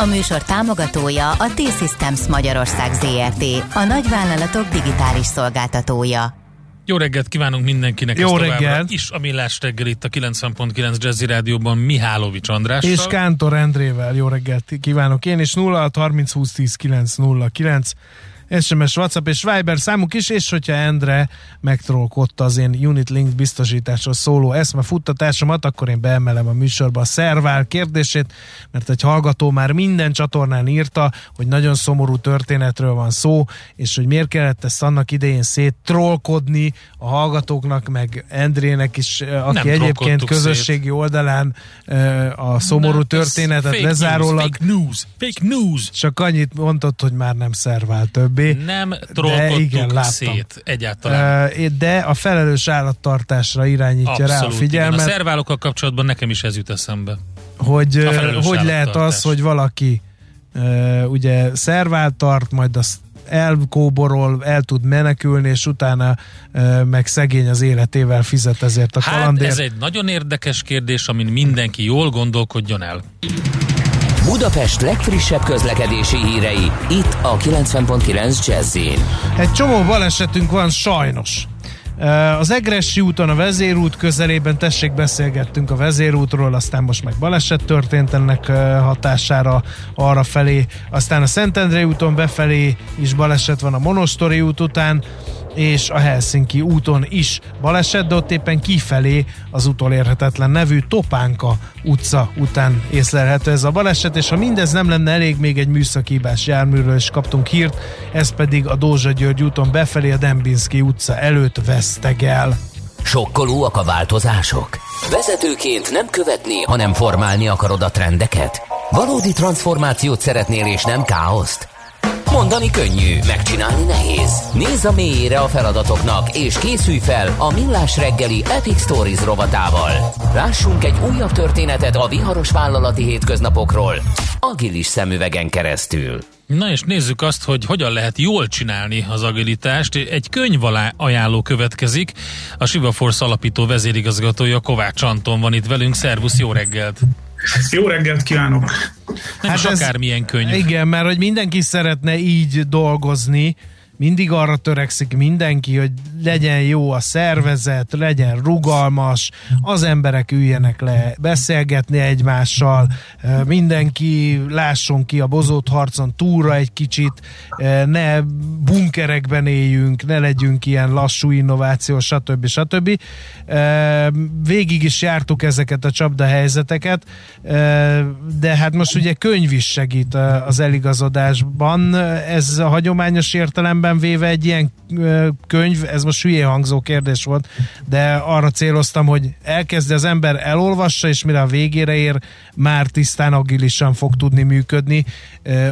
A műsor támogatója a T-Systems Magyarország ZRT, a nagyvállalatok digitális szolgáltatója. Jó reggelt kívánunk mindenkinek. Jó reggelt. is a Millás reggel itt a 90.9 Jazzy Rádióban Mihálovics Andrással. És Kántor Endrével. Jó reggelt kívánok én, és 0 30 20 10 9 0 9 SMS, WhatsApp és Viber számuk is, és hogyha Endre megtrollkodta az én Unit Link biztosításról szóló eszme futtatásomat, akkor én beemelem a műsorba a szervál kérdését, mert egy hallgató már minden csatornán írta, hogy nagyon szomorú történetről van szó, és hogy miért kellett ezt annak idején szét trollkodni a hallgatóknak, meg Endrének is, aki Nem egyébként közösségi szét. oldalán a szomorú Nem, történetet lezárólag. News, fake news, fake news. Csak annyit mondott, hogy már nem szervál több többé. Nem trollkodtuk szét egyáltalán. De a felelős állattartásra irányítja Abszolút, rá a figyelmet. Igen. A szerválokkal kapcsolatban nekem is ez jut eszembe. Hogy, hogy lehet az, hogy valaki ugye szervált tart, majd azt elkóborol, el tud menekülni, és utána e, meg szegény az életével fizet ezért a hát kalandért. ez egy nagyon érdekes kérdés, amin mindenki jól gondolkodjon el. Budapest legfrissebb közlekedési hírei, itt a 90.9 jazz Egy csomó balesetünk van sajnos. Az Egressi úton, a vezérút közelében, tessék beszélgettünk a vezérútról, aztán most meg baleset történt ennek hatására arra felé, aztán a Szentendrei úton befelé is baleset van a Monostori út után, és a Helsinki úton is baleset, de ott éppen kifelé az utolérhetetlen nevű Topánka utca után észlelhető ez a baleset, és ha mindez nem lenne elég, még egy műszakibás járműről is kaptunk hírt, ez pedig a Dózsa György úton befelé a Dembinski utca előtt vesztegel. Sokkolóak a változások? Vezetőként nem követni, hanem formálni akarod a trendeket? Valódi transformációt szeretnél és nem káoszt? Mondani könnyű, megcsinálni nehéz. Nézz a mélyére a feladatoknak, és készülj fel a Millás reggeli Epic Stories rovatával. Lássunk egy újabb történetet a viharos vállalati hétköznapokról, agilis szemüvegen keresztül. Na és nézzük azt, hogy hogyan lehet jól csinálni az agilitást. Egy könyv alá ajánló következik. A Shiva Force alapító vezérigazgatója Kovács Anton van itt velünk. Szervusz, jó reggelt! Jó reggelt kívánok! Nem hát ez, akármilyen könyv. Igen, mert hogy mindenki szeretne így dolgozni, mindig arra törekszik mindenki, hogy legyen jó a szervezet, legyen rugalmas, az emberek üljenek le, beszélgetni egymással, mindenki lásson ki a bozott harcon túra egy kicsit, ne bunkerekben éljünk, ne legyünk ilyen lassú innováció, stb. stb. Végig is jártuk ezeket a csapda helyzeteket, de hát most ugye könyv is segít az eligazodásban. Ez a hagyományos értelemben alapvetően véve egy ilyen könyv, ez most hülye hangzó kérdés volt, de arra céloztam, hogy elkezdi az ember elolvassa, és mire a végére ér, már tisztán agilisan fog tudni működni,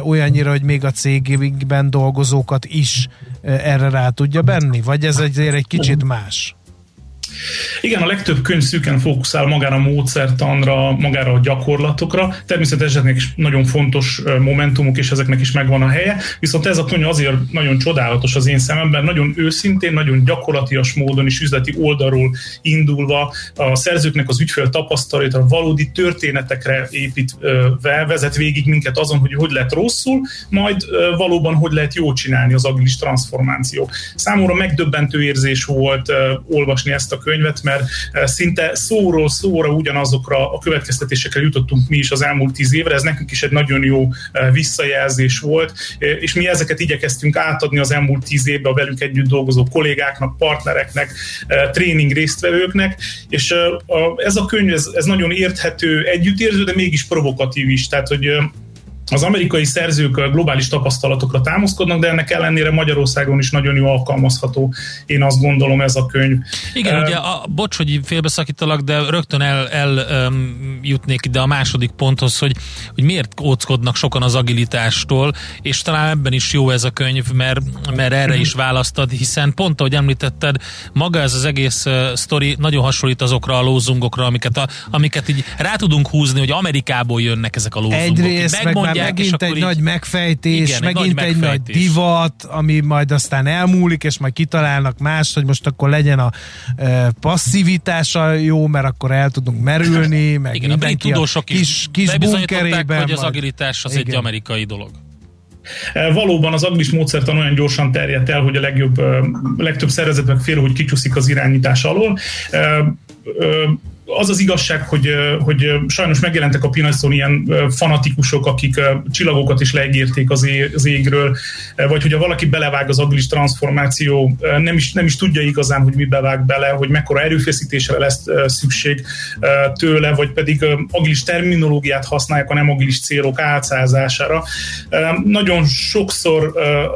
olyannyira, hogy még a cégben dolgozókat is erre rá tudja benni, vagy ez azért egy kicsit más? Igen, a legtöbb könyv szűken fókuszál magára a módszertanra, magára a gyakorlatokra. Természetesen ezeknek is nagyon fontos momentumok, és ezeknek is megvan a helye. Viszont ez a könyv azért nagyon csodálatos az én szememben, nagyon őszintén, nagyon gyakorlatias módon is üzleti oldalról indulva a szerzőknek az ügyfél tapasztalatra, valódi történetekre építve vezet végig minket azon, hogy hogy lehet rosszul, majd valóban hogy lehet jól csinálni az agilis transformáció. Számomra megdöbbentő érzés volt olvasni ezt a könyvet, mert eh, szinte szóról szóra ugyanazokra a következtetésekre jutottunk mi is az elmúlt tíz évre, ez nekünk is egy nagyon jó eh, visszajelzés volt, eh, és mi ezeket igyekeztünk átadni az elmúlt tíz évben a velünk együtt dolgozó kollégáknak, partnereknek, tréning résztvevőknek, és ez a könyv, ez, ez nagyon érthető, együttérző, de mégis provokatív is, tehát hogy az amerikai szerzők globális tapasztalatokra támaszkodnak, de ennek ellenére Magyarországon is nagyon jó alkalmazható, én azt gondolom ez a könyv. Igen, uh, ugye, a, bocs, hogy félbeszakítalak, de rögtön el, el um, jutnék ide a második ponthoz, hogy, hogy miért óckodnak sokan az agilitástól, és talán ebben is jó ez a könyv, mert, mert erre is választad, hiszen pont ahogy említetted, maga ez az egész uh, sztori nagyon hasonlít azokra a lózungokra, amiket, a, amiket így rá tudunk húzni, hogy Amerikából jönnek ezek a lózungok. Egyrészt, meg már megint egy így... nagy megfejtés, igen, megint egy, nagy, egy megfejtés. nagy divat, ami majd aztán elmúlik, és majd kitalálnak más, hogy most akkor legyen a e, passzivitása jó, mert akkor el tudunk merülni, meg igen, mindenki a tudósok a kis, kis bunkerében. hogy az agilitás az igen. egy amerikai dolog. Valóban az agilis módszertan olyan gyorsan terjedt el, hogy a legjobb, legtöbb szervezet meg fél, hogy kicsúszik az irányítás alól az az igazság, hogy, hogy sajnos megjelentek a piacon ilyen fanatikusok, akik csillagokat is leegérték az, ég, égről, vagy hogyha valaki belevág az agilis transformáció, nem is, nem is tudja igazán, hogy mi bevág bele, hogy mekkora erőfeszítésre lesz szükség tőle, vagy pedig agilis terminológiát használják a nem agilis célok átszázására. Nagyon sokszor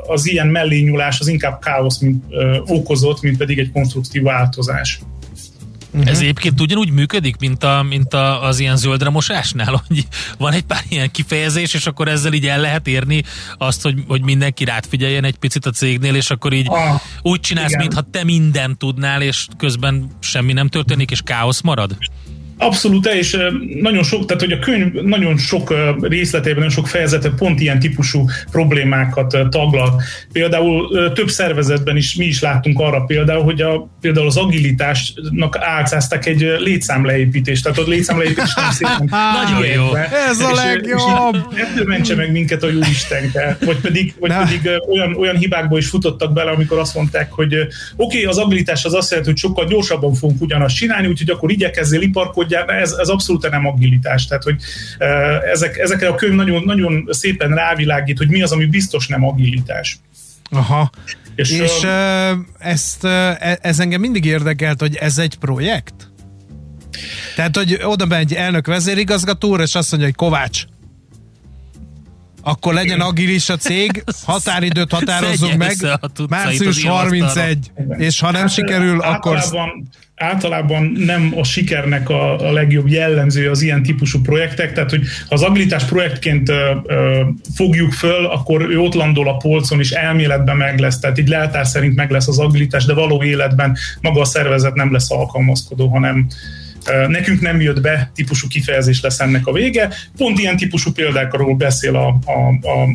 az ilyen mellényulás az inkább káosz mint, okozott, mint pedig egy konstruktív változás. Uh-huh. Ez egyébként ugyanúgy működik, mint, a, mint a, az ilyen zöldre mosásnál, hogy van egy pár ilyen kifejezés, és akkor ezzel így el lehet érni azt, hogy, hogy mindenki rád figyeljen egy picit a cégnél, és akkor így ah, úgy csinálsz, mintha te mindent tudnál, és közben semmi nem történik, és káosz marad? Abszolút, és nagyon sok, tehát hogy a könyv nagyon sok részletében, nagyon sok fejezete pont ilyen típusú problémákat taglal. Például több szervezetben is mi is láttunk arra például, hogy a, például az agilitásnak álcáztak egy létszámleépítést, tehát ott létszámleépítés nem szépen Nagyon jó. Ez a legjobb! Ettől mentse meg minket a jó Istenke. Vagy pedig, vagy pedig olyan, olyan hibákba is futottak bele, amikor azt mondták, hogy oké, okay, az agilitás az azt jelenti, hogy sokkal gyorsabban fogunk ugyanazt csinálni, úgyhogy akkor igyekezzél iparkodni, ugye ez, ez abszolút nem agilitás. Tehát, hogy ezek, ezekre a könyv nagyon, nagyon szépen rávilágít, hogy mi az, ami biztos nem agilitás. Aha. És, és uh, ezt, uh, ez engem mindig érdekelt, hogy ez egy projekt? Tehát, hogy oda megy elnök vezérigazgató és azt mondja, hogy Kovács, akkor legyen agilis a cég, határidőt határozzunk meg, március 31, és ha nem hát, sikerül, akkor általában nem a sikernek a, a legjobb jellemző az ilyen típusú projektek, tehát hogy ha az agilitás projektként ö, ö, fogjuk föl, akkor ő ott landol a polcon, és elméletben meg lesz, tehát így leltár szerint meg lesz az agilitás, de való életben maga a szervezet nem lesz alkalmazkodó, hanem nekünk nem jött be típusú kifejezés lesz ennek a vége. Pont ilyen típusú példákról beszél a, a, a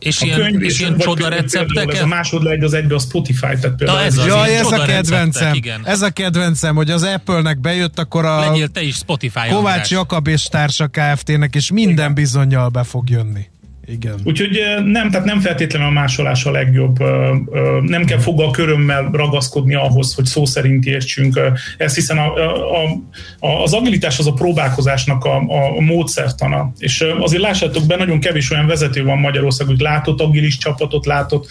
és a ilyen, könyv, és ilyen csoda recepteket? Ez a másodlegy az egybe a Spotify, tehát például Na ez, az Jaj, ez a kedvencem, igen. ez a kedvencem, hogy az Apple-nek bejött, akkor a Legyél te is Spotify Kovács András. Jakab és társa Kft-nek, és minden bizonyal be fog jönni. Igen. Úgyhogy nem, tehát nem feltétlenül a másolás a legjobb. Nem kell foggal körömmel ragaszkodni ahhoz, hogy szó szerint értsünk ezt, hiszen a, a, a, az agilitás az a próbálkozásnak a, a módszertana. És azért lássátok be, nagyon kevés olyan vezető van Magyarországon, hogy látott agilis csapatot, látott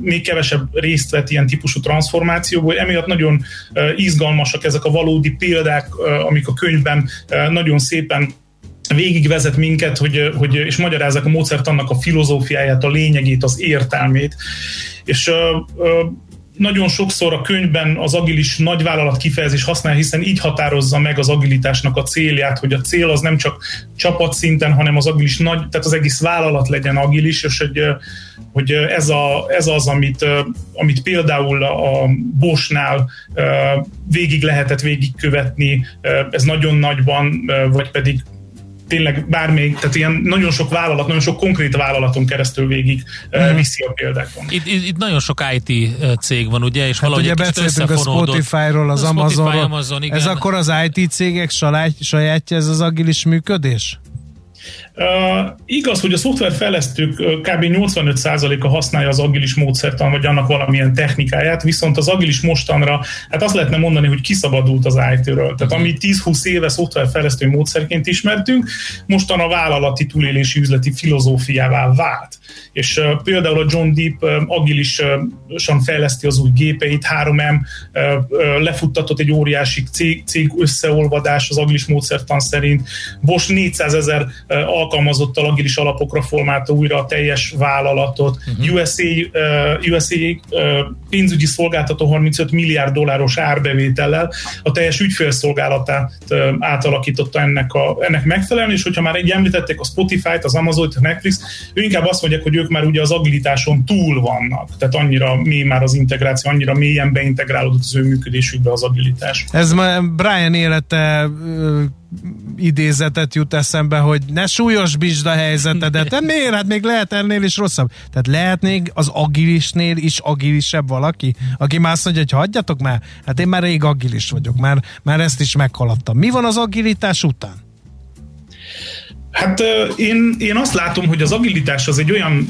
még kevesebb részt vett ilyen típusú transformációból. Emiatt nagyon izgalmasak ezek a valódi példák, amik a könyvben nagyon szépen végigvezet minket, hogy, hogy, és magyarázzák a módszert annak a filozófiáját, a lényegét, az értelmét. És nagyon sokszor a könyvben az agilis nagyvállalat kifejezés használ, hiszen így határozza meg az agilitásnak a célját, hogy a cél az nem csak csapatszinten, hanem az agilis nagy, tehát az egész vállalat legyen agilis, és hogy, hogy ez, a, ez az, amit, amit például a Bosnál végig lehetett végigkövetni, ez nagyon nagyban, vagy pedig tényleg bármelyik, tehát ilyen nagyon sok vállalat, nagyon sok konkrét vállalaton keresztül végig mm. viszi a példákon. Itt, itt, itt nagyon sok IT cég van, ugye? És hát valahogy ugye beszéltünk a Spotify-ról, az Amazonról. Amazon, igen. Ez akkor az IT cégek sajátja ez az agilis működés? Uh, igaz, hogy a szoftverfejlesztők kb. 85%-a használja az agilis módszertan, vagy annak valamilyen technikáját, viszont az agilis mostanra, hát azt lehetne mondani, hogy kiszabadult az IT-ről. Tehát ami 10-20 éve szoftverfejlesztő módszerként ismertünk, mostan a vállalati túlélési üzleti filozófiává vált. És például a John Deep uh, agilisan fejleszti az új gépeit, 3M uh, lefuttatott egy óriási cég, cég összeolvadás az agilis módszertan szerint, Bosch 400 ezer alkalmazottal agilis alapokra formálta újra a teljes vállalatot. Uh-huh. USA, USA pénzügyi szolgáltató 35 milliárd dolláros árbevétellel a teljes ügyfélszolgálatát átalakította ennek, a, ennek megfelelően, és hogyha már egy említették a Spotify-t, az Amazon-t, a Netflix, ő inkább azt mondják, hogy ők már ugye az agilitáson túl vannak, tehát annyira mély már az integráció, annyira mélyen beintegrálódott az ő működésükbe az agilitás. Ez már Brian élete idézetet jut eszembe, hogy ne súlyosbítsd a helyzetedet, de miért? Hát még lehet ennél is rosszabb. Tehát lehet még az agilisnél is agilisebb valaki, aki már azt mondja, hogy hagyjatok már, hát én már rég agilis vagyok, már, már ezt is meghaladtam. Mi van az agilitás után? Hát én, én azt látom, hogy az agilitás az egy olyan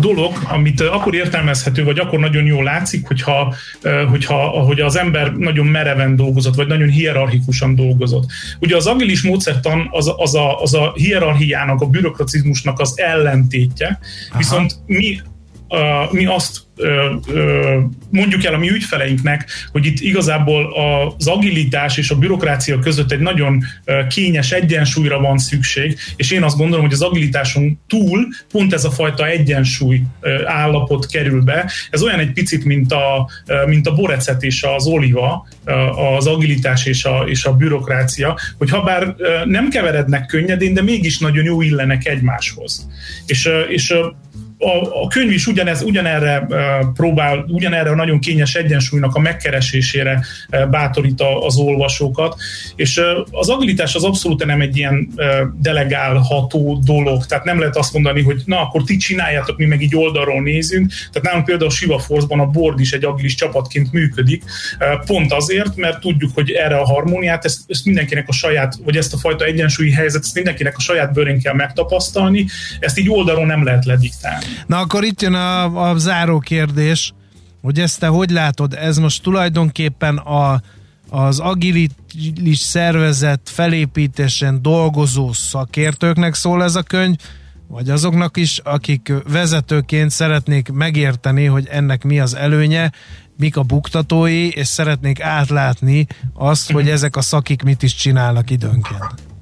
dolog, amit akkor értelmezhető, vagy akkor nagyon jól látszik, hogyha, hogyha hogy az ember nagyon mereven dolgozott, vagy nagyon hierarchikusan dolgozott. Ugye az agilis módszertan az, az, a, az a hierarchiának, a bürokratizmusnak az ellentétje, Aha. viszont mi mi azt mondjuk el a mi ügyfeleinknek, hogy itt igazából az agilitás és a bürokrácia között egy nagyon kényes egyensúlyra van szükség, és én azt gondolom, hogy az agilitáson túl pont ez a fajta egyensúly állapot kerül be. Ez olyan egy picit, mint a, mint a borecet és az oliva, az agilitás és a, és a bürokrácia, hogy ha bár nem keverednek könnyedén, de mégis nagyon jó illenek egymáshoz. És, és a, a könyv is ugyanez, ugyanerre próbál, ugyanerre a nagyon kényes egyensúlynak a megkeresésére bátorít az olvasókat, és az agilitás az abszolút nem egy ilyen delegálható dolog, tehát nem lehet azt mondani, hogy na akkor ti csináljátok, mi meg így oldalról nézünk, tehát nálunk például a Shiva Force-ban a board is egy agilis csapatként működik, pont azért, mert tudjuk, hogy erre a harmóniát, ezt, ezt mindenkinek a saját, vagy ezt a fajta egyensúlyi helyzet, ezt mindenkinek a saját bőrén kell megtapasztalni, ezt így oldalról nem lehet lediktálni. Na akkor itt jön a, a záró kérdés, hogy ezt te hogy látod? Ez most tulajdonképpen a, az agilis szervezet felépítésen dolgozó szakértőknek szól ez a könyv, vagy azoknak is, akik vezetőként szeretnék megérteni, hogy ennek mi az előnye, mik a buktatói, és szeretnék átlátni azt, hogy ezek a szakik mit is csinálnak időnként.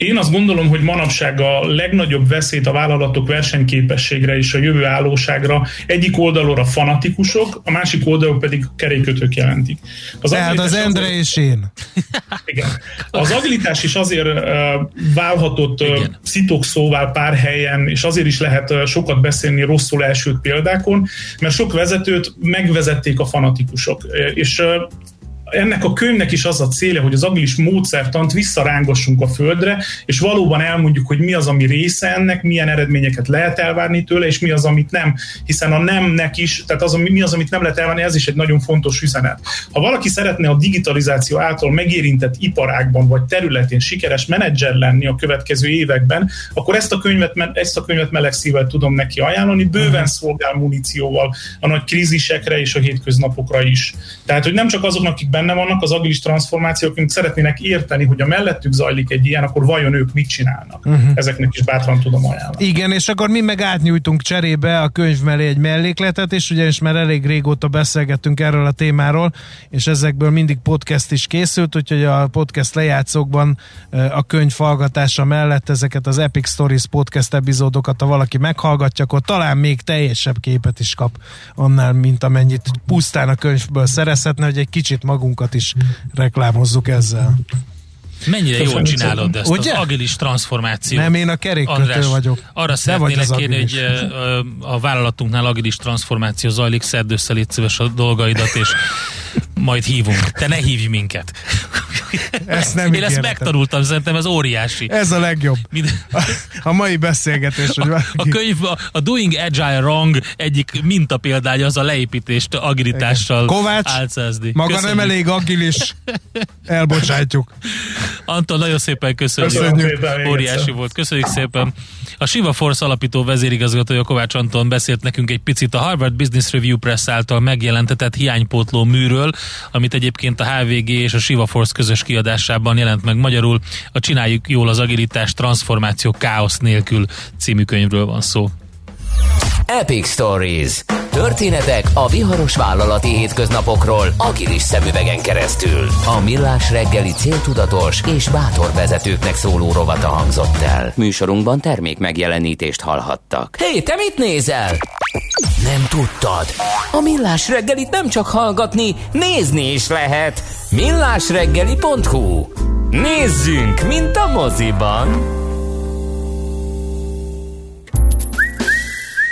Én azt gondolom, hogy manapság a legnagyobb veszélyt a vállalatok versenyképességre és a jövő állóságra egyik oldalról a fanatikusok, a másik oldalról pedig kerékötők jelentik. Az Tehát az Endre azért, és én. Igen. Az agilitás is azért uh, válhatott uh, szitok szóval pár helyen, és azért is lehet uh, sokat beszélni rosszul elsült példákon, mert sok vezetőt megvezették a fanatikusok. És uh, ennek a könyvnek is az a célja, hogy az agilis módszertant visszarángassunk a földre, és valóban elmondjuk, hogy mi az, ami része ennek, milyen eredményeket lehet elvárni tőle, és mi az, amit nem, hiszen a nemnek is, tehát az, mi az, amit nem lehet elvárni, ez is egy nagyon fontos üzenet. Ha valaki szeretne a digitalizáció által megérintett iparágban vagy területén sikeres menedzser lenni a következő években, akkor ezt a könyvet, ezt a könyvet meleg szívvel tudom neki ajánlani, bőven mhm. szolgál munícióval a nagy krízisekre és a hétköznapokra is. Tehát, hogy nem csak azoknak, akik benne vannak az agilis transformációk, mint szeretnének érteni, hogy a mellettük zajlik egy ilyen, akkor vajon ők mit csinálnak. Uh-huh. Ezeknek is bátran tudom ajánlani. Igen, és akkor mi meg átnyújtunk cserébe a könyv mellé egy mellékletet, és ugyanis már elég régóta beszélgettünk erről a témáról, és ezekből mindig podcast is készült, úgyhogy a podcast lejátszókban a könyv hallgatása mellett ezeket az Epic Stories podcast epizódokat, ha valaki meghallgatja, akkor talán még teljesebb képet is kap annál, mint amennyit pusztán a könyvből szerezhetne, hogy egy kicsit magunk magunkat is reklámozzuk ezzel. Mennyire Köszönöm jól csinálod ezt Ugye? az agilis transformációt. Nem, én a kerékkötő András, vagyok. Arra szeretnélek kérni, hogy a vállalatunknál agilis transformáció zajlik, szedd össze, légy szíves a dolgaidat, és majd hívunk. Te ne hívj minket. Ezt nem Én ezt megtanultam, szerintem ez óriási. Ez a legjobb. A, a mai beszélgetés. Hogy a, a könyv, a, a Doing Agile Wrong egyik példája az a leépítést agilitással Kovács, álcázni. maga köszönjük. nem elég agilis. Elbocsátjuk. Anton, nagyon szépen köszönjük. köszönjük. Óriási volt. Köszönjük szépen. A Shiva Force alapító vezérigazgatója Kovács Anton beszélt nekünk egy picit a Harvard Business Review Press által megjelentetett hiánypótló műről, amit egyébként a HVG és a Shiva Force közös kiadásában jelent meg magyarul. A Csináljuk jól az agilitás transformáció káosz nélkül című könyvről van szó. Epic Stories. Történetek a viharos vállalati hétköznapokról agilis szemüvegen keresztül. A Millás reggeli céltudatos és bátor vezetőknek szóló rovata hangzott el. Műsorunkban termék megjelenítést hallhattak. Hé, hey, te mit nézel? Nem tudtad? A Millás reggelit nem csak hallgatni, nézni is lehet. millásreggeli.hu Nézzünk, mint a moziban!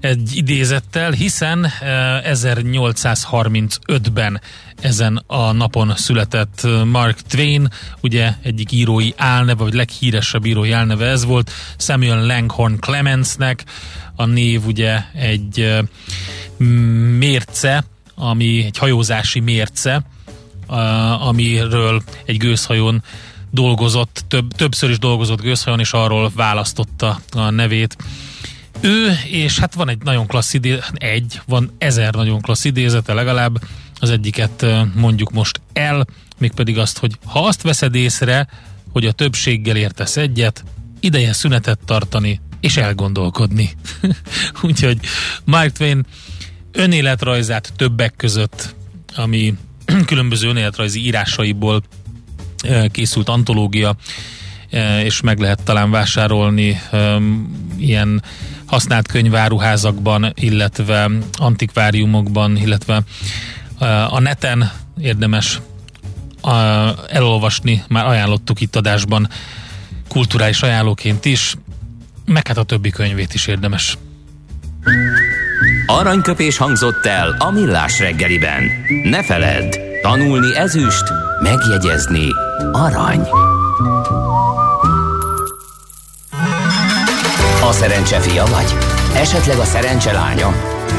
egy idézettel, hiszen 1835-ben eh, ezen a napon született Mark Twain, ugye egyik írói álneve, vagy leghíresebb írói álneve ez volt, Samuel Langhorne Clemensnek, a név ugye egy mérce, ami egy hajózási mérce, amiről egy gőzhajón dolgozott, több, többször is dolgozott gőzhajón, és arról választotta a nevét. Ő, és hát van egy nagyon klassz idé, egy, van ezer nagyon klassz idézete legalább, az egyiket mondjuk most el, mégpedig azt, hogy ha azt veszed észre, hogy a többséggel értesz egyet, ideje szünetet tartani és elgondolkodni. Úgyhogy Mark Twain önéletrajzát többek között, ami különböző önéletrajzi írásaiból készült antológia, és meg lehet talán vásárolni ilyen használt könyváruházakban, illetve antikváriumokban, illetve a neten érdemes elolvasni, már ajánlottuk itt adásban kulturális ajánlóként is, meg hát a többi könyvét is érdemes. Aranyköpés hangzott el a millás reggeliben. Ne feledd, tanulni ezüst, megjegyezni arany. A szerencse fia vagy? Esetleg a szerencse lánya?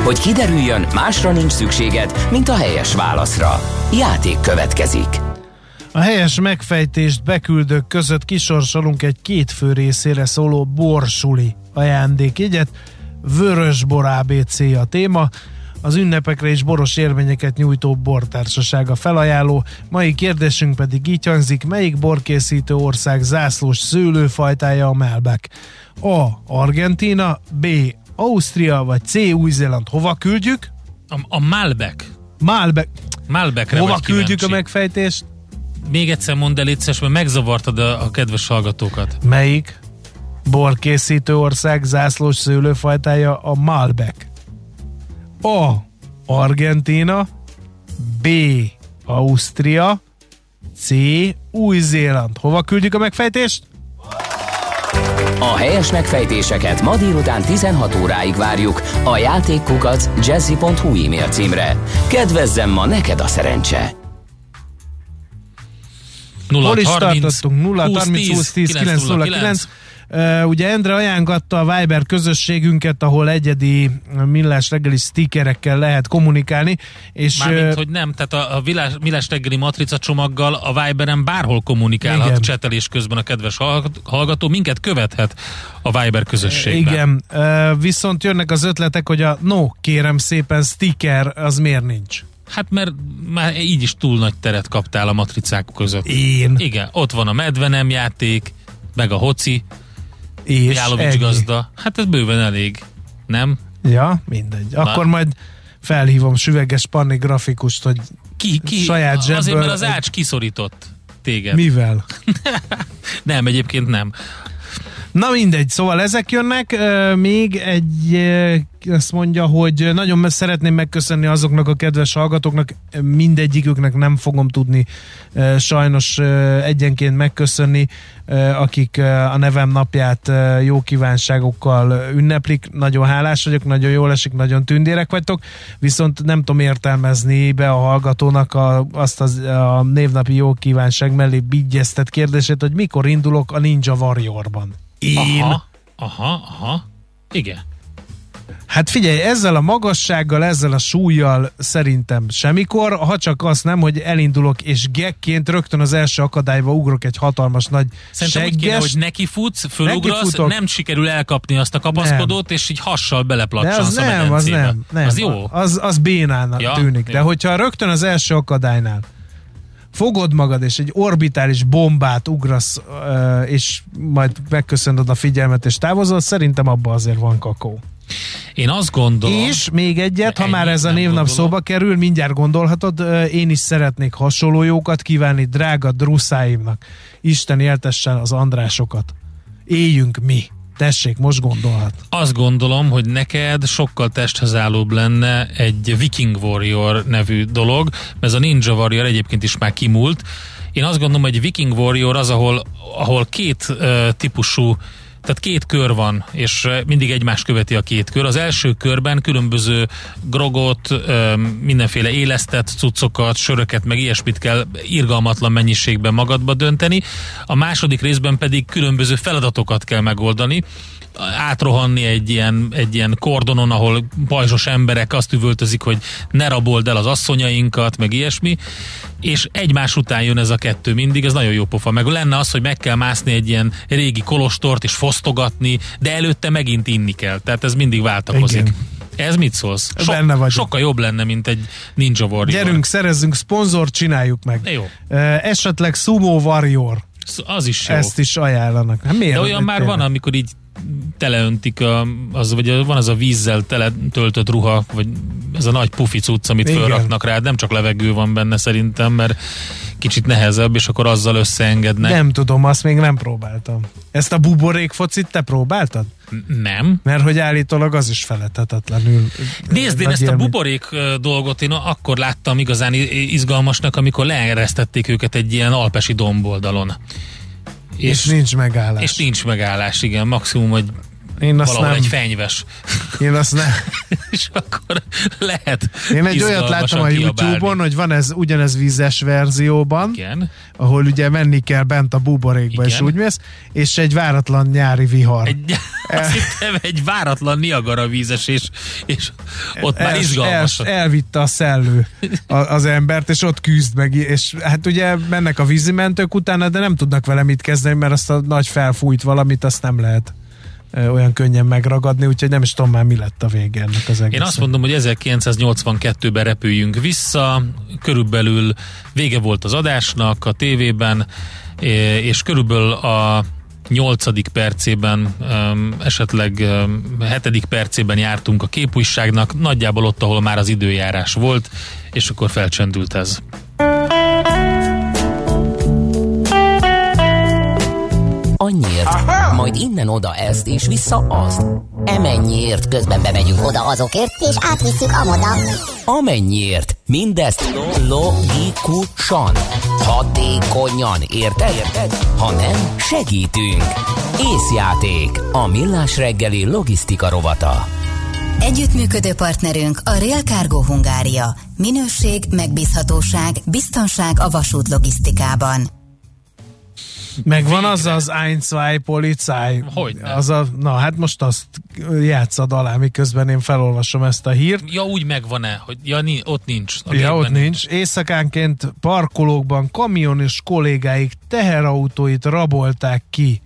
Hogy kiderüljön, másra nincs szükséged, mint a helyes válaszra. Játék következik. A helyes megfejtést beküldők között kisorsolunk egy két fő részére szóló borsuli ajándékjegyet. Vörösbor ABC a téma az ünnepekre és boros érvényeket nyújtó bortársasága felajánló. Mai kérdésünk pedig így hangzik, melyik borkészítő ország zászlós szőlőfajtája a Melbeck? A. Argentina, B. Ausztria vagy C. Új-Zéland. Hova küldjük? A, a Malbec. Malbec. Malbecre Hova küldjük kíváncsi. a megfejtést? Még egyszer mondd el, létszes, mert megzavartad a, a kedves hallgatókat. Melyik borkészítő ország zászlós szőlőfajtája a Malbec? A. Argentina B. Ausztria C. Új-Zéland. Hova küldjük a megfejtést? A helyes megfejtéseket ma délután 16 óráig várjuk a játékkukac jazzy.hu e-mail címre. Kedvezzem ma neked a szerencse! 0 Hol is 30, tartottunk? 0 30 20 10 9 0 9 Uh, ugye Endre ajánlatta a Viber közösségünket, ahol egyedi millás reggeli stickerekkel lehet kommunikálni. És, Mármint, hogy nem, tehát a, a millás, millás reggeli matrica csomaggal a Viberen bárhol kommunikálhat igen. csetelés közben a kedves hallgató, minket követhet a Viber közösségben. Igen, uh, viszont jönnek az ötletek, hogy a no, kérem szépen, sticker az miért nincs? Hát mert már így is túl nagy teret kaptál a matricák között. Én? Igen, ott van a medvenem játék, meg a hoci, és Jálovics gazda. Hát ez bőven elég, nem? Ja, mindegy. Na. Akkor majd felhívom süveges panni grafikust, hogy ki, ki, saját zsebből... Azért, mert az ács kiszorított téged. Mivel? nem, egyébként nem. Na mindegy, szóval ezek jönnek. Még egy azt mondja, hogy nagyon szeretném megköszönni azoknak a kedves hallgatóknak, mindegyiküknek nem fogom tudni sajnos egyenként megköszönni, akik a nevem napját jó kívánságokkal ünneplik. Nagyon hálás vagyok, nagyon jól esik, nagyon tündérek vagytok, viszont nem tudom értelmezni be a hallgatónak a, azt az, a névnapi jó kívánság mellé bigyeztet kérdését, hogy mikor indulok a Ninja Warriorban. Én. Aha, aha, aha. Igen. Hát figyelj, ezzel a magassággal, ezzel a súlyjal szerintem semmikor, ha csak azt nem, hogy elindulok és gekként rögtön az első akadályba ugrok egy hatalmas nagy Szerintem úgy kéne, segges. hogy neki futsz, fölugrasz, Nekifutok. nem sikerül elkapni azt a kapaszkodót, és így hassal De beleplatsansz az a nem, az nem, nem. Az jó? Az, az bénának Ja, tűnik. De jó. hogyha rögtön az első akadálynál fogod magad, és egy orbitális bombát ugrasz, és majd megköszönöd a figyelmet, és távozol, szerintem abban azért van kakó. Én azt gondolom... És még egyet, ha már ez a névnap gondolom. szóba kerül, mindjárt gondolhatod, én is szeretnék hasonló jókat kívánni drága druszáimnak. Isten éltessen az Andrásokat. Éljünk mi. Tessék, most gondolhat. Azt gondolom, hogy neked sokkal testhez állóbb lenne egy Viking Warrior nevű dolog, mert ez a Ninja Warrior egyébként is már kimúlt. Én azt gondolom, hogy Viking Warrior az, ahol, ahol két uh, típusú tehát két kör van, és ö, mindig egymást követi a két kör. Az első körben különböző grogot, mindenféle élesztett cuccokat, söröket, meg ilyesmit kell irgalmatlan mennyiségben magadba dönteni. A második részben pedig különböző feladatokat kell megoldani átrohanni egy ilyen, egy ilyen kordonon, ahol pajzsos emberek azt üvöltözik, hogy ne rabold el az asszonyainkat, meg ilyesmi, és egymás után jön ez a kettő mindig, ez nagyon jó pofa. Meg lenne az, hogy meg kell mászni egy ilyen régi kolostort és fosztogatni, de előtte megint inni kell. Tehát ez mindig váltakozik. Igen. Ez mit szólsz? Benne vagyok. sokkal jobb lenne, mint egy Ninja Warrior. Gyerünk, szerezzünk szponzort, csináljuk meg. Jó. Esetleg Sumo Warrior. Az is jó. Ezt is ajánlanak. Hát miért? De olyan már Tényleg. van, amikor így teleöntik, a, az, vagy van az a vízzel tele töltött ruha, vagy ez a nagy pufi cucc, amit Igen. fölraknak rá, nem csak levegő van benne szerintem, mert kicsit nehezebb, és akkor azzal összeengednek. Nem tudom, azt még nem próbáltam. Ezt a buborék focit te próbáltad? Nem. Mert hogy állítólag az is felethetetlenül. Nézd, én ezt a élmény. buborék ö, dolgot én akkor láttam igazán izgalmasnak, amikor leeresztették őket egy ilyen alpesi domboldalon. És, És, nincs megállás. és nincs megállás, igen, maximum, hogy én azt valahol nem. egy fenyves. Én azt nem. és akkor lehet Én egy olyat láttam a. YouTube-on, hogy van ez ugyanez vízes verzióban, Igen. ahol ugye menni kell bent a buborékba, Igen. és úgy mész, és egy váratlan nyári vihar. Egy, azt hittem, egy váratlan Niagara vízesés, és ott már El- izgalmas. El, elvitte a szellő az embert, és ott küzd meg, és hát ugye mennek a vízimentők utána, de nem tudnak vele mit kezdeni, mert azt a nagy felfújt valamit, azt nem lehet olyan könnyen megragadni, úgyhogy nem is tudom már mi lett a vége ennek az egésznek. Én azt mondom, hogy 1982-ben repüljünk vissza, körülbelül vége volt az adásnak a tévében, és körülbelül a nyolcadik percében, esetleg hetedik percében jártunk a képújságnak, nagyjából ott, ahol már az időjárás volt, és akkor felcsendült ez. Majd innen oda ezt, és vissza azt. Emennyiért közben bemegyünk oda azokért, és átvisszük amoda. amennyiért. Mindezt logikusan, hatékonyan, érted? Érted? Ha nem, segítünk. Észjáték, a millás reggeli logisztika rovata. Együttműködő partnerünk a Real Cargo Hungária. Minőség, megbízhatóság, biztonság a vasút logisztikában. Megvan az az ein, zwei, Polizei. Hogyne. Az a, na hát most azt játszad alá, miközben én felolvasom ezt a hírt. Ja, úgy megvan-e, hogy ja, ni, ott nincs. A Ja, ott nincs. Éjszakánként parkolókban kamion és kollégáik teherautóit rabolták ki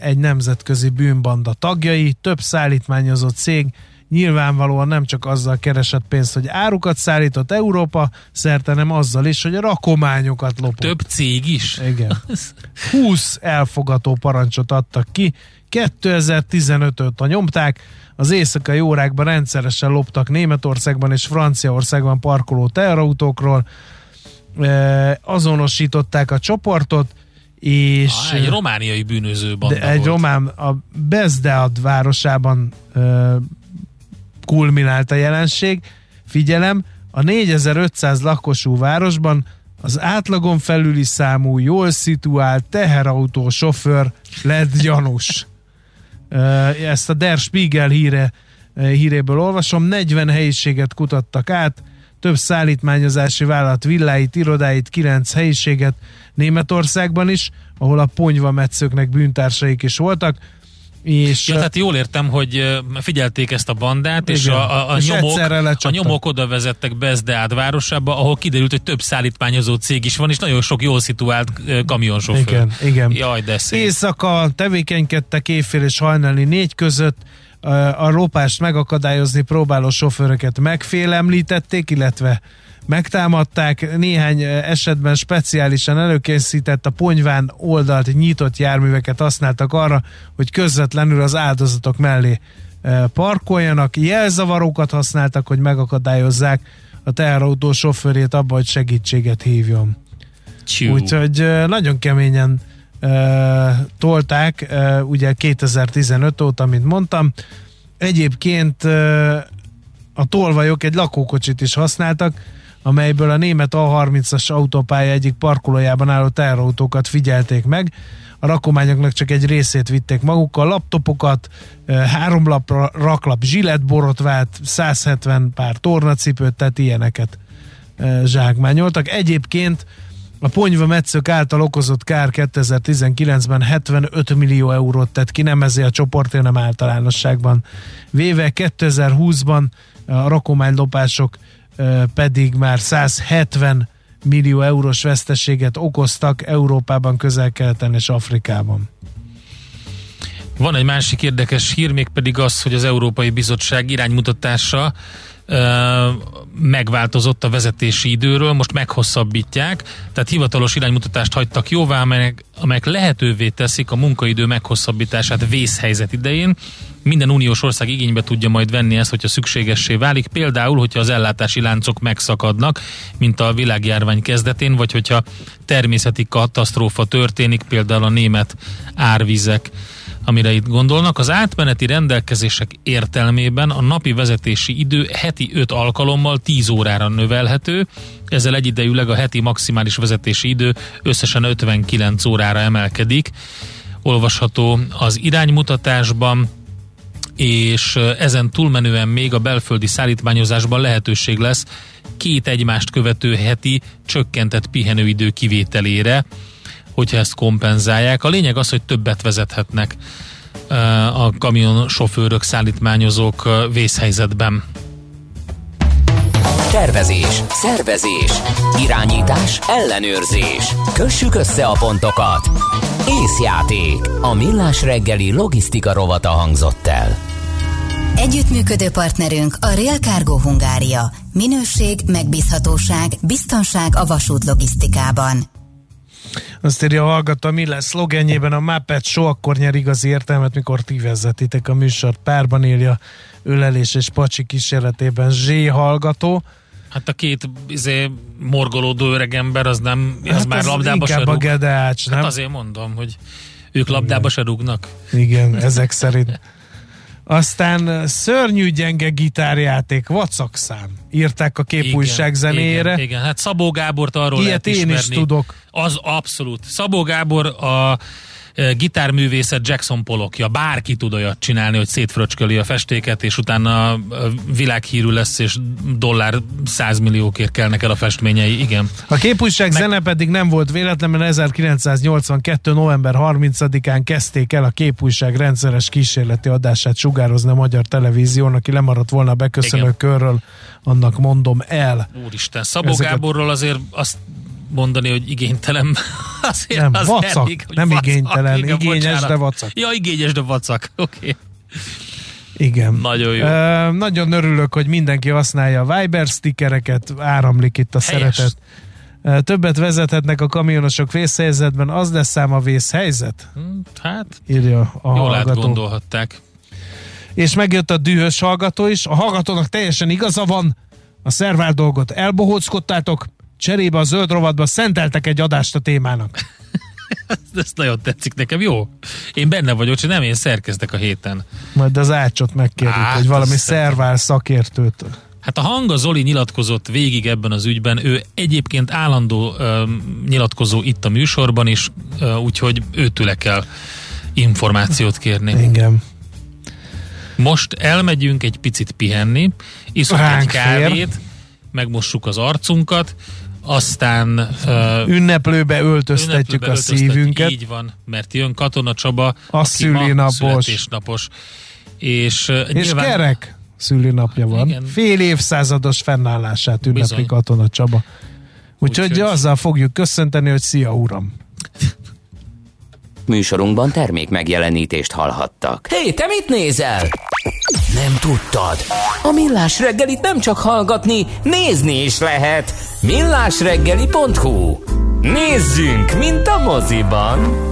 egy nemzetközi bűnbanda tagjai, több szállítmányozott cég nyilvánvalóan nem csak azzal keresett pénzt, hogy árukat szállított Európa szerte, nem azzal is, hogy a rakományokat lopott. Több cég is? Igen. 20 elfogató parancsot adtak ki, 2015 óta nyomták, az éjszakai órákban rendszeresen loptak Németországban és Franciaországban parkoló teherautókról, E, azonosították a csoportot, és Ah, egy romániai bűnöző banda de egy volt. román a Bezdead városában ö, kulminált a jelenség. Figyelem, a 4500 lakosú városban az átlagon felüli számú, jól szituált teherautó sofőr lett gyanús. Ezt a Der Spiegel híre, híréből olvasom. 40 helyiséget kutattak át, több szállítmányozási vállalat villáit, irodáit, 9 helyiséget Németországban is, ahol a ponyva metszőknek bűntársaik is voltak. És ja, tehát jól értem, hogy figyelték ezt a bandát, igen. és a, a, a, és nyomok, a nyomok oda vezettek Bezdeád városába, ahol kiderült, hogy több szállítmányozó cég is van, és nagyon sok jól szituált kamionsofőr. Igen, igen. Jaj, de szép. Éjszaka tevékenykedtek éjfél és hajnali négy között, a lopást megakadályozni próbáló sofőröket megfélemlítették, illetve megtámadták. Néhány esetben speciálisan előkészített a ponyván oldalt nyitott járműveket használtak arra, hogy közvetlenül az áldozatok mellé parkoljanak. Jelzavarókat használtak, hogy megakadályozzák a teherautó sofőrét abban, hogy segítséget hívjon. Úgyhogy nagyon keményen uh, tolták, uh, ugye 2015 óta, mint mondtam. Egyébként uh, a tolvajok egy lakókocsit is használtak, amelyből a német A30-as autópálya egyik parkolójában álló teherautókat figyelték meg. A rakományoknak csak egy részét vitték magukkal, laptopokat, három lapra raklap zsiletborotvált, 170 pár tornacipőt, tehát ilyeneket zsákmányoltak. Egyébként a ponyva metszők által okozott kár 2019-ben 75 millió eurót tett ki, nem ezért a csoport, hanem általánosságban. Véve 2020-ban a rakománylopások pedig már 170 millió eurós veszteséget okoztak Európában, közel-keleten és Afrikában. Van egy másik érdekes hír, még pedig az, hogy az Európai Bizottság iránymutatása megváltozott a vezetési időről, most meghosszabbítják, tehát hivatalos iránymutatást hagytak jóvá, amelyek, amelyek lehetővé teszik a munkaidő meghosszabbítását vészhelyzet idején. Minden uniós ország igénybe tudja majd venni ezt, hogyha szükségessé válik, például, hogyha az ellátási láncok megszakadnak, mint a világjárvány kezdetén, vagy hogyha természeti katasztrófa történik, például a német árvizek amire itt gondolnak. Az átmeneti rendelkezések értelmében a napi vezetési idő heti 5 alkalommal 10 órára növelhető, ezzel egyidejűleg a heti maximális vezetési idő összesen 59 órára emelkedik. Olvasható az iránymutatásban, és ezen túlmenően még a belföldi szállítmányozásban lehetőség lesz két egymást követő heti csökkentett pihenőidő kivételére, hogyha ezt kompenzálják. A lényeg az, hogy többet vezethetnek a kamion sofőrök, szállítmányozók vészhelyzetben. Tervezés, szervezés, irányítás, ellenőrzés. Kössük össze a pontokat. Észjáték. A millás reggeli logisztika rovata hangzott el. Együttműködő partnerünk a Real Cargo Hungária. Minőség, megbízhatóság, biztonság a vasút logisztikában. Azt írja a hallgató, mi lesz szlogenjében a Muppet Show, akkor nyer igazi értelmet, mikor ti vezetitek a műsort. Párban írja ölelés és pacsi kísérletében Zsé hallgató. Hát a két izé, morgolódó öreg ember, az nem, az hát már labdába se rúg. a gedeács, nem? Hát azért mondom, hogy ők labdába Igen. se rúgnak. Igen, ezek szerint. Aztán szörnyű gyenge gitárjáték, vacakszám. Írták a képújság zenére. Igen, igen, hát Szabó Gábort arról Ilyet lehet ismerni. én is tudok. Az abszolút. Szabó Gábor a gitárművészet Jackson Polokja. Bárki tud olyat csinálni, hogy szétfröcsköli a festéket, és utána világhírű lesz, és dollár százmilliókért kelnek el a festményei. Igen. A képújság Meg... zene pedig nem volt véletlen, mert 1982. november 30-án kezdték el a képújság rendszeres kísérleti adását sugározni a magyar televízión, aki lemaradt volna a beköszönő Igen. körről, annak mondom el. Úristen, Szabó Ezeket... Gáborról azért azt mondani, hogy igénytelen. Azért nem, az vacak, elég, nem vacak, igénytelen, igen, igényes, bocsánat. de vacak. Ja, igényes, de vacak, oké. Okay. Igen. Nagyon jó. Uh, nagyon örülök, hogy mindenki használja a Viber stickereket, áramlik itt a Helyes. szeretet. Uh, többet vezethetnek a kamionosok vészhelyzetben, az lesz szám a vészhelyzet? Hmm, hát, írja a jól hallgató. gondolhatták. És megjött a dühös hallgató is. A hallgatónak teljesen igaza van, a szervál dolgot elbohóckodtátok, cserébe a zöld rovatba szenteltek egy adást a témának. Ez nagyon tetszik nekem, jó? Én benne vagyok, csak nem én szerkeztek a héten. Majd az ácsot megkérjük, hát, hogy valami szervál szakértőt. Hát a hanga Zoli nyilatkozott végig ebben az ügyben, ő egyébként állandó ö, nyilatkozó itt a műsorban is, ö, úgyhogy őtőle kell információt kérni. Igen. Most elmegyünk egy picit pihenni, iszunk Ránk egy kávét, fér. megmossuk az arcunkat, aztán uh, ünneplőbe öltöztetjük a szívünket. Így van, mert jön Katona Csaba, a szülinapos. napos. És, uh, és nyilván... kerek szülinapja van. Igen. Fél évszázados fennállását ünnepli Bizony. Katona Csaba. Úgyhogy Úgy, azzal fogjuk köszönteni, hogy szia uram! Műsorunkban termék megjelenítést hallhattak. Hé, hey, te mit nézel? Nem tudtad? A Millás reggelit nem csak hallgatni, nézni is lehet. millásreggeli.hu Nézzünk, mint a moziban!